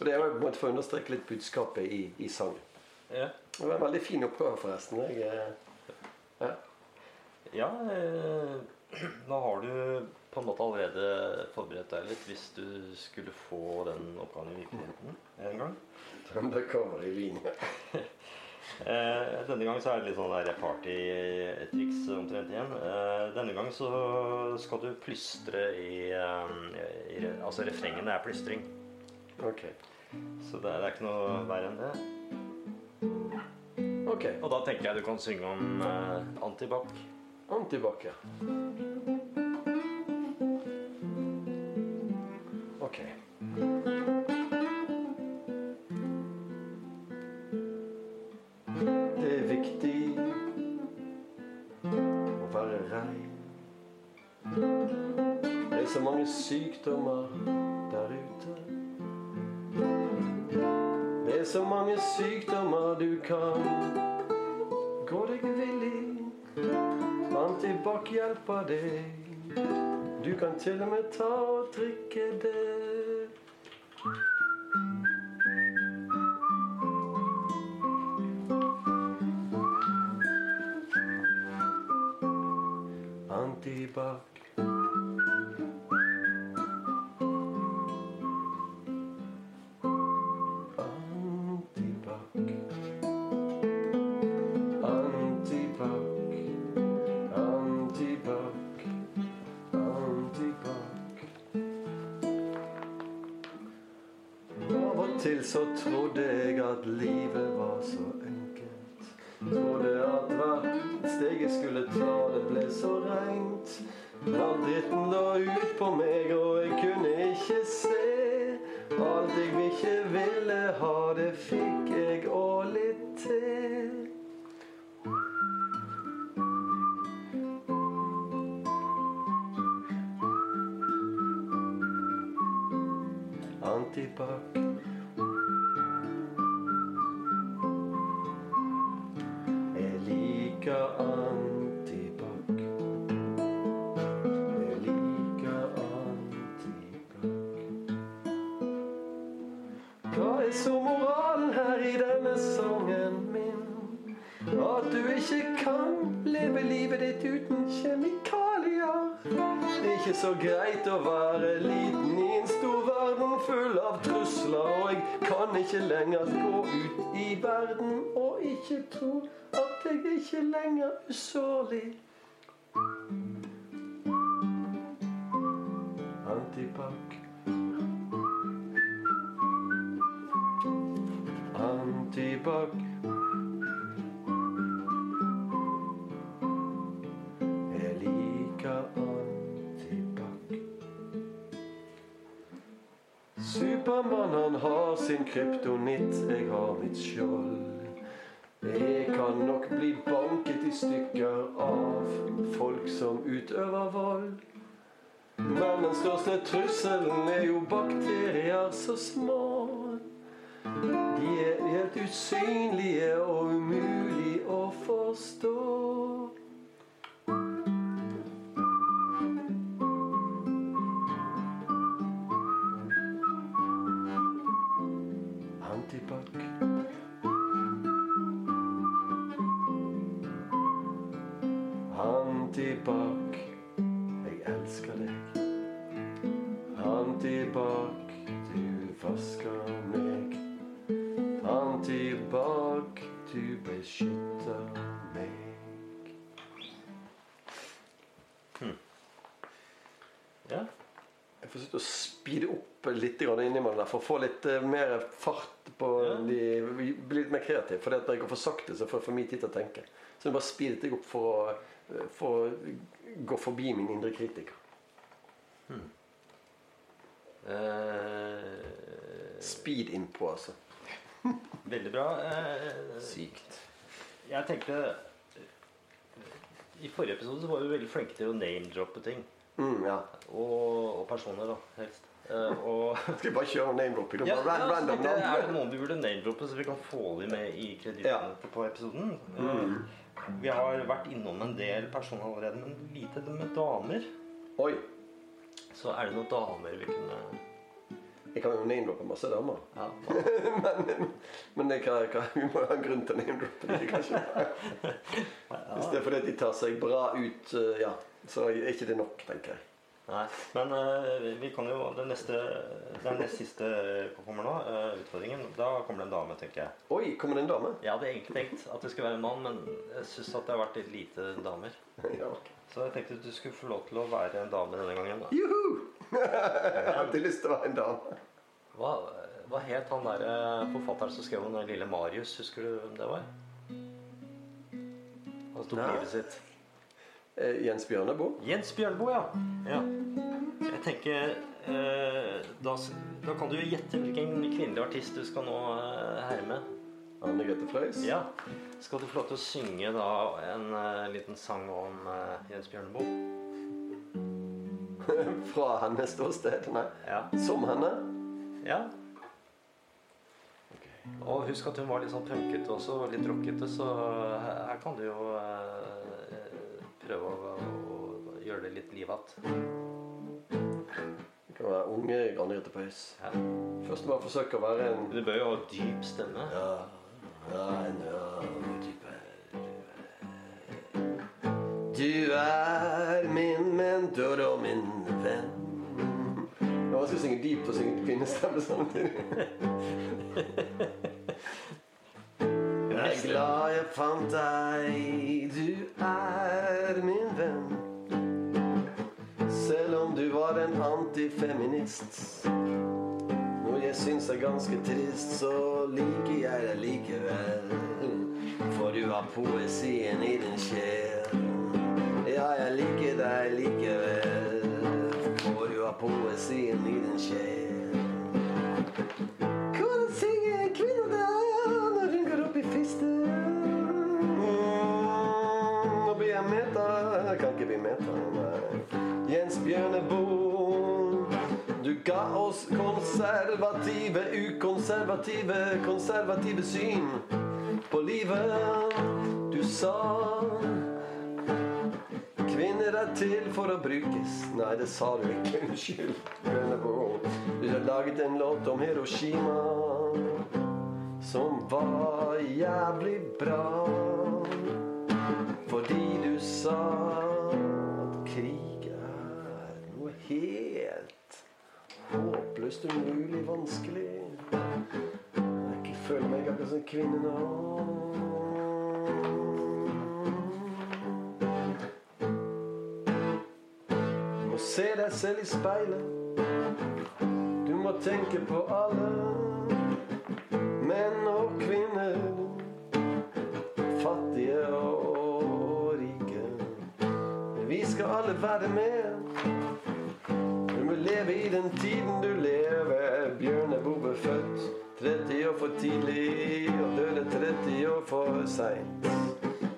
Og Det er jo på en måte for å understreke litt budskapet i, i sangen. Ja, Det var en veldig fin oppgave, forresten. Jeg, eh, ja. ja eh, nå har du på en måte allerede forberedt deg litt hvis du skulle få den oppgaven i virkeligheten en gang. Undercover i Wien. Eh, denne gang så er det litt sånn partytriks omtrent igjen. Eh, denne gang så skal du plystre i, eh, i Altså refrengene er plystring. Ok. Så det er, det er ikke noe verre enn det. Ok. Og da tenker jeg du kan synge om eh, antibac. Antibac, ja. Ok. Det er viktig å være rein. Det er så mange sykdommer så mange sykdommer du kan gå deg villig. Antibac hjelper deg. Du kan til og med ta og drikke det. Antibac. Jeg liker antibac. Supermann han har sin kryptonitt, jeg har mitt skjold. Jeg kan nok bli banket i stykker av folk som utøver vold. Men den største trusselen er jo bakterier så små. De er helt usynlige og få litt eh, mer fart på Ja. de, Bli litt mer kreativ. For når jeg går for sakte, så får jeg for mye tid til å tenke. Så jeg bare speedet jeg opp for å, eh, for å gå forbi min indre kritiker. Eh, Speed innpå, altså. veldig bra. Eh, Sykt. jeg tenkte I forrige episode så var vi veldig flinke til å name-droppe ting. Mm, ja. Og, og personer, da, helst. Eh, og Skal vi bare kjøre name-dropping? ja, Ja, random Er det noen vi burde name-droppe, så vi kan få dem med i kredittnettet Ja. Mm. på episoden? Eh, vi har vært innom en del personer allerede, men lite med damer. Oi. Så er det noen damer vi kunne Jeg kan jo name-droppe masse damer. ja, men men kan, kan, vi må ha en grunn til å name-droppe dem, kanskje. Hvis det er fordi de tar seg bra ut, eh, ja, så er ikke det nok, tenker jeg. Nei, men uh, vi kan jo Den neste Den neste siste kommer nå, Uh, utfordringen, da kommer det en dame, tenker jeg. Oi, kommer det en dame? Jeg hadde egentlig tenkt at det skulle være en mann, men jeg syns at det har vært litt lite damer. ja. Så jeg tenkte at du skulle få lov til å være en dame denne gangen. da. Juhu! jeg har alltid lyst til å være en dame. Hva, hva het han der eh, forfatteren som skrev om den lille Marius? Husker du hvem det var? Han tok livet sitt. Eh, Jens Bjørneboe? Jens Bjørneboe, ja. ja. Jeg tenker eh, da, da kan du gjette hvilken kvinnelig artist du skal nå eh, herme. Anne Grete Fløys? Ja. Skal du få lov til å synge da en eh, liten sang om eh, Jens Bjørneboe? Fra hennes ståsted? Nei. Ja. Som henne? ja. Og husk at hun var litt sånn punkete også, litt rockete, så her, her kan du jo eh, prøve å, å gjøre det litt liv igjen. Det kan være unge Anne Grete Preus. Ja. Først bare forsøke å være en Du bør jo ha dyp stemme. Ja, ja, en ja, Du er min mentor og min venn. Nå skal jeg synge dypt og synge kvinnestemme samtidig. Glad jeg fant deg, du er min venn. Selv om du var en antifeminist. Når jeg syns er ganske trist, så liker jeg deg likevel. For du har poesien i din sjel. Ja, jeg liker deg likevel. For du har poesien i din sjel. Ga oss konservative, ukonservative, konservative syn på livet. Du sa Kvinner er til for å brukes. Nei, det sa du ikke. Unnskyld. Du har laget en låt om Hiroshima som var jævlig bra. Fordi du sa at krig er noe helt håpløst umulig vanskelig. Jeg ikke føler meg akkurat som kvinne nå. Må se deg selv i speilet. Du må tenke på alle menn og kvinner. Fattige og rike. Vi skal alle være med. Leve i den tiden du lever. Bjørneboe ble født 30 år for tidlig og døde 30 år for seint.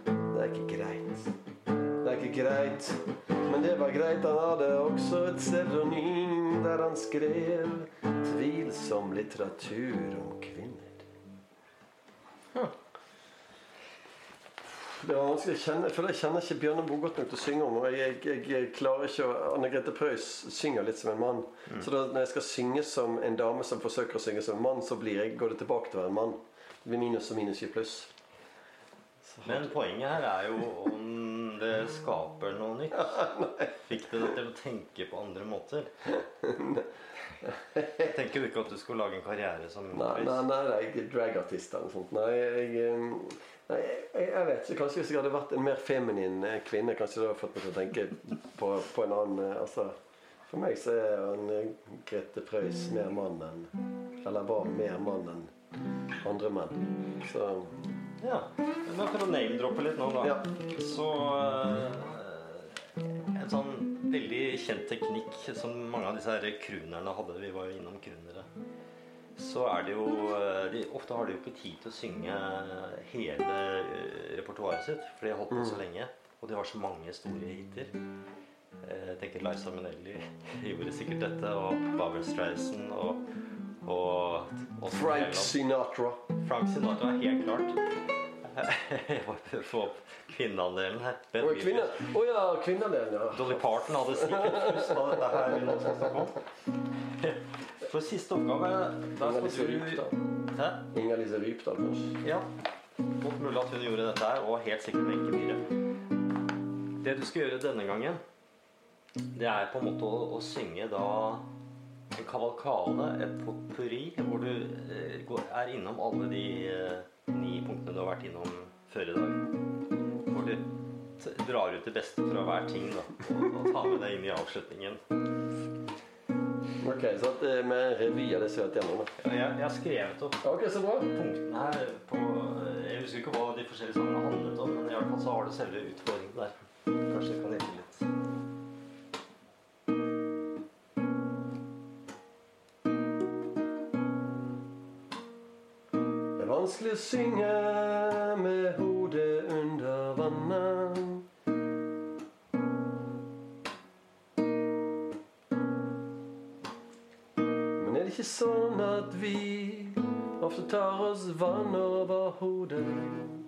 Det er ikke greit. Det er ikke greit. Men det var greit. Han hadde også et pseudonym der han skrev tvilsom litteratur om kvinner. Det var vanskelig kjenne, for Jeg kjenner ikke Bjørneboe godt nok til å synge om. og jeg, jeg, jeg klarer ikke å, Anne Grete Preus synger litt som en mann. Så da, når jeg skal synge som en dame som forsøker å synge som en mann, så blir jeg, går det tilbake til å være en mann. Det blir minus og minus i pluss. Men poenget her er jo om det skaper noe nytt. Fikk det deg til å tenke på andre måter? Tenker du ikke at du skulle lage en karriere som Nei, nei, nei, nei jeg dragartist eller noe sånt. Nei, jeg, nei jeg, jeg vet ikke. Kanskje hvis jeg hadde vært en mer feminin eh, kvinne, kanskje det hadde fått meg til å tenke på, på en annen eh, altså, For meg så er en eh, Grete Preus mer mann enn Eller var mer mann enn andre menn. Så Ja. Men for å name-droppe litt nå, da. Ja. Så eh, En sånn veldig kjent teknikk som mange av disse her croonerne hadde Vi var jo innom croonere. Så er det jo eh, de, Ofte har de jo ikke tid til å synge hele eh, repertoaret sitt, for de har holdt på så lenge. Og de har så mange store hiter. Eh, Jeg tenker Liza Minnelli gjorde sikkert dette, og Babel Streisand og, og, og Frank Sinatra. Frank Sinatra, helt klart. Jeg må få opp kvinneandelen her. Ben Å, kvinne. oh, ja, kvinneandelen, ja. Dolly Parton hadde sikkert pust av dette her vi nå skal snakke om. For siste oppgave Inger-Lise Rypdal. Inger-Lise Rypdal, kanskje. Ja. Godt mulig at hun gjorde dette her, og helt sikkert Wenche Myhre. Det du skal gjøre denne gangen, det er på en måte å, å synge da en kavalkade, et potpurri, hvor du eh, går, er innom alle de eh, ni punktene du har vært innom før i dag. Hvor du drar ut det beste fra hver ting da, og, og tar med deg inn i avslutningen. Ok, så at vi er med det søt gjennom. Ja, Jeg, jeg har skrevet opp Ok, så bra. punktene her på Jeg husker ikke hva de forskjellige sangene handlet om, men i hvert fall så har du selve utfordringen der. Kanskje jeg kan hjelpe litt. Vanskelig å synge med hodet under vannet. Men er det ikke sånn at vi ofte tar oss vann over hodet?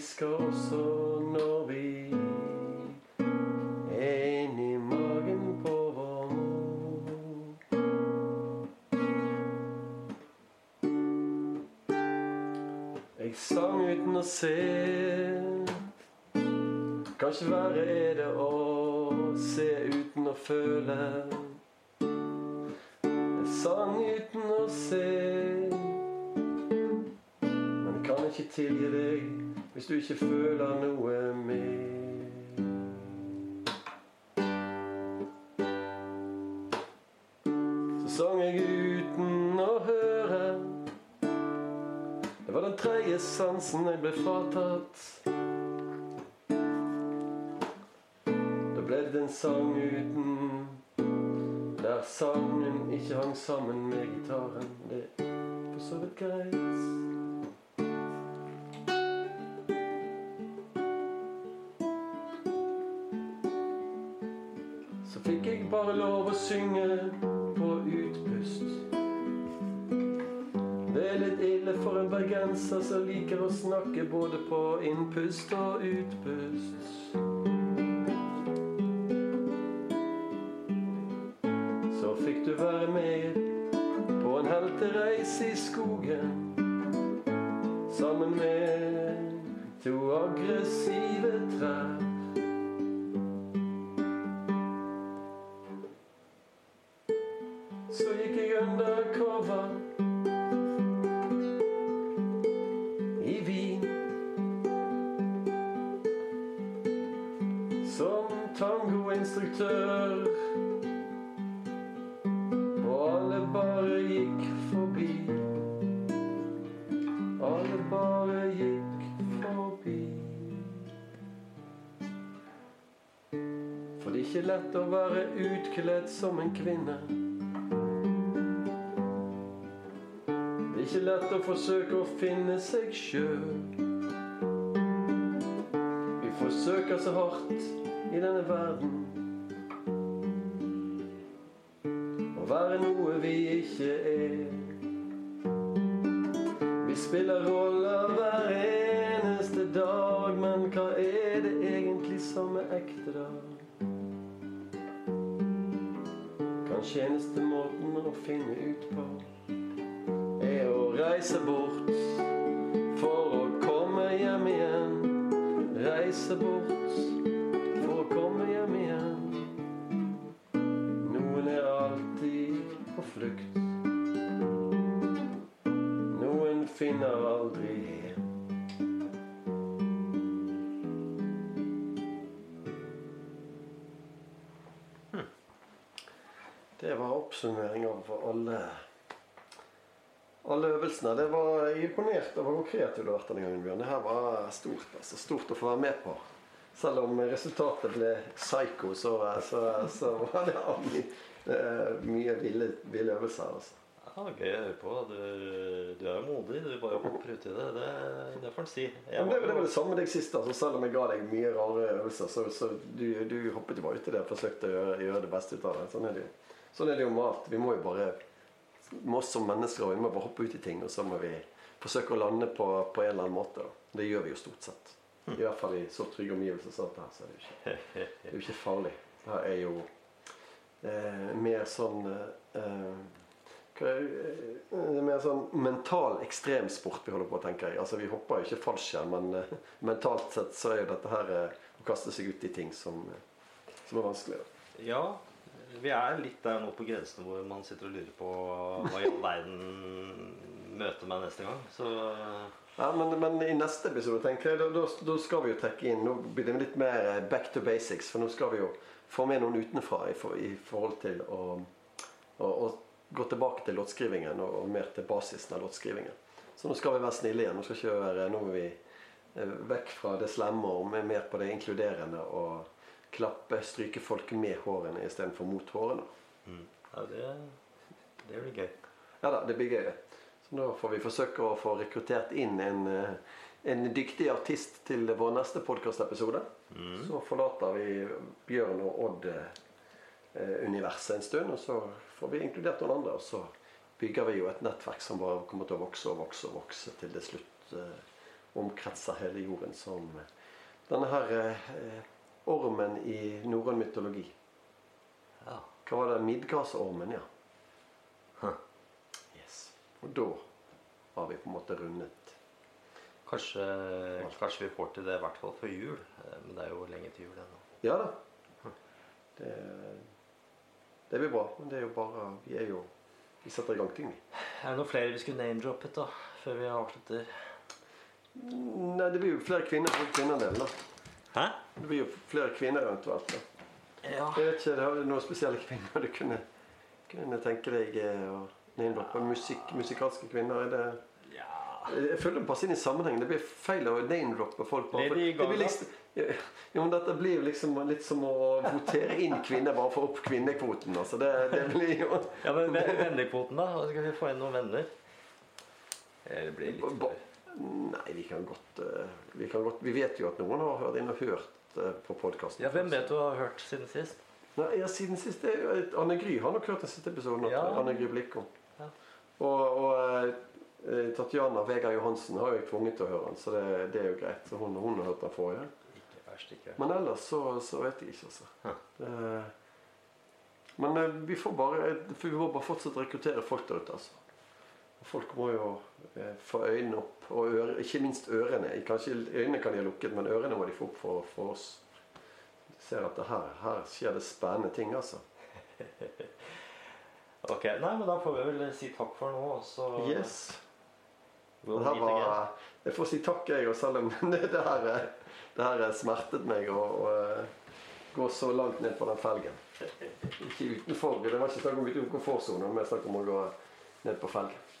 Er også når vi er inni magen på vår mor. Jeg sang uten å se. Kanskje verre er det å se uten å føle. Jeg sang uten å se. men kan ikke tilgi deg hvis du ikke føler noe mer. Så sang jeg uten å høre. Det var den tredje sansen jeg ble fratatt. Da ble det en sang uten Der sangen ikke hang sammen med gitaren. Det er for så vidt greit. Bare lov å synge på utpust. Det er litt ille for en bergenser som liker å snakke både på innpust og utpust. Så fikk du være med på en heltereise i skogen sammen med to aggressive trær. Utkledd som en kvinne. Det er ikke lett å forsøke å finne seg sjøl. Vi forsøker så hardt i denne verden å være noe vi ikke er. Alle. Det var jeg er imponert over hvor kreativ du har vært denne gangen, Bjørn. Det her var stort. altså Stort å få være med på. Selv om resultatet ble psycho, så, så, så var det mye, eh, mye ville, ville øvelser. altså. Ja, gøy å høre på. Du, du er jo modig. Du bare hopper uti det. Det, det får en si. Jeg Men det, var det var jo- det samme deg sist. altså Selv om jeg ga deg mye rare øvelser, så, så du, du hoppet jo bare uti det og forsøkte å gjøre, gjøre det beste ut av det. Sånn er det jo. Sånn er det jo med alt. Vi må jo bare med oss som mennesker og vi må bare hoppe ut i ting, og så må vi forsøke å lande på, på en eller annen måte. da. Det gjør vi jo stort sett. I hvert fall i så trygge omgivelser som dette her, så er det ikke, det er jo ikke farlig. Det her er jo eh, mer sånn eh, hva er, eh, det er mer sånn mental ekstremsport vi holder på, tenker jeg. Altså, Vi hopper jo ikke fallskjerm, men eh, mentalt sett så er jo dette her eh, å kaste seg ut i ting som, som er vanskelig. Da. Ja, vi er litt der nå på grensen hvor man sitter og lurer på hva i all verden møter meg neste gang. Så Ja, men, men i neste episode tenker jeg, da, da, skal vi jo trekke inn Nå blir det litt mer eh, back to basics. For nå skal vi jo få med noen utenfra i, for, i forhold til å, å, å gå tilbake til låtskrivingen og, og mer til basisen av låtskrivingen. Så nå skal vi være snille igjen. Nå skal ikke være, nå er vi eh, vekk fra det slemme og mer på det inkluderende og klappe, stryke folk med hårene istedenfor mot hårene. ja, det, det blir gøy. Ja da, det blir gøy. det. Så nå får vi forsøke å få rekruttert inn en, eh, en dyktig artist til vår neste podkastepisode. Så forlater vi Bjørn og Odd-universet en stund, og så får vi inkludert noen andre. Og så bygger vi jo et nettverk som bare kommer til å vokse og vokse og vokse til det slutt eh, omkretser hele jorden som eh, denne her eh, ormen i norrøn mytologi. Ja. Hva var det? Midgardsormen, ja. Huh. Yes. Og da har vi på en måte rundet Kanskje, kanskje vi får til det i hvert fall før jul. Eh, Men det er jo lenge til jul ennå. Ja da. Det, det blir bra. Men det er jo bare Vi er jo Vi setter i gang ting, vi. Er det noen flere vi skulle name-droppet da, før vi avslutter? Nei, det blir jo flere kvinner for kvinnedelen, da. Hæ? Det blir jo flere kvinner eventuelt. da. Ja. Jeg vet ikke, det har noen spesielle kvinner du kunne, kunne tenke deg eh, å name-droppe? Musikk, musikalske kvinner? Er det ja. Jeg føler det passer inn i sammenhengen. Det blir feil å name-droppe folk. bare for- Lady det blir Gaga. liksom, ja, men dette blir liksom litt som å votere inn kvinner bare for å få opp kvinnekvoten. Altså. Det, det blir jo ja, men vennekvoten, da? Skal vi få inn noen venner? Eh, Det blir litt Nei, vi kan godt eh, Vi, kan godt, vi vet jo at noen har hørt inn og hørt eh, på podkasten. Ja, Hvem vet du har hørt siden sist? Nei, ja, siden sist er jo Anne Gry har nok hørt den siste episoden. Ja. Anne Gry Blikkom. Ja. Og, og eh, Tatjana Vegard Johansen har jo jeg tvunget til å høre den, så det, det er jo greit. Så hun, hun har hørt den forrige. Ikke verst, ikke. Men ellers så, så vet jeg ikke, altså. Eh, men vi får bare Vi må bare fortsette å rekruttere folk der ute, altså. Folk må jo eh, få øynene opp, og øre, ikke minst ørene. Kanskje øynene kan de ha lukket, men ørene må de få opp for, for oss. De ser at det her, her skjer det spennende ting, altså. Ok, nei, men da får vi vel si takk for nå, og så Yes. We'll var, jeg får si takk, jeg, og selv om det, her, det her smertet meg å å, eh, gå så langt ned på den felgen. Ikke utenfor. Det var ikke snakk om utenfor komfortsonen, men snakk om å gå ned på felgen.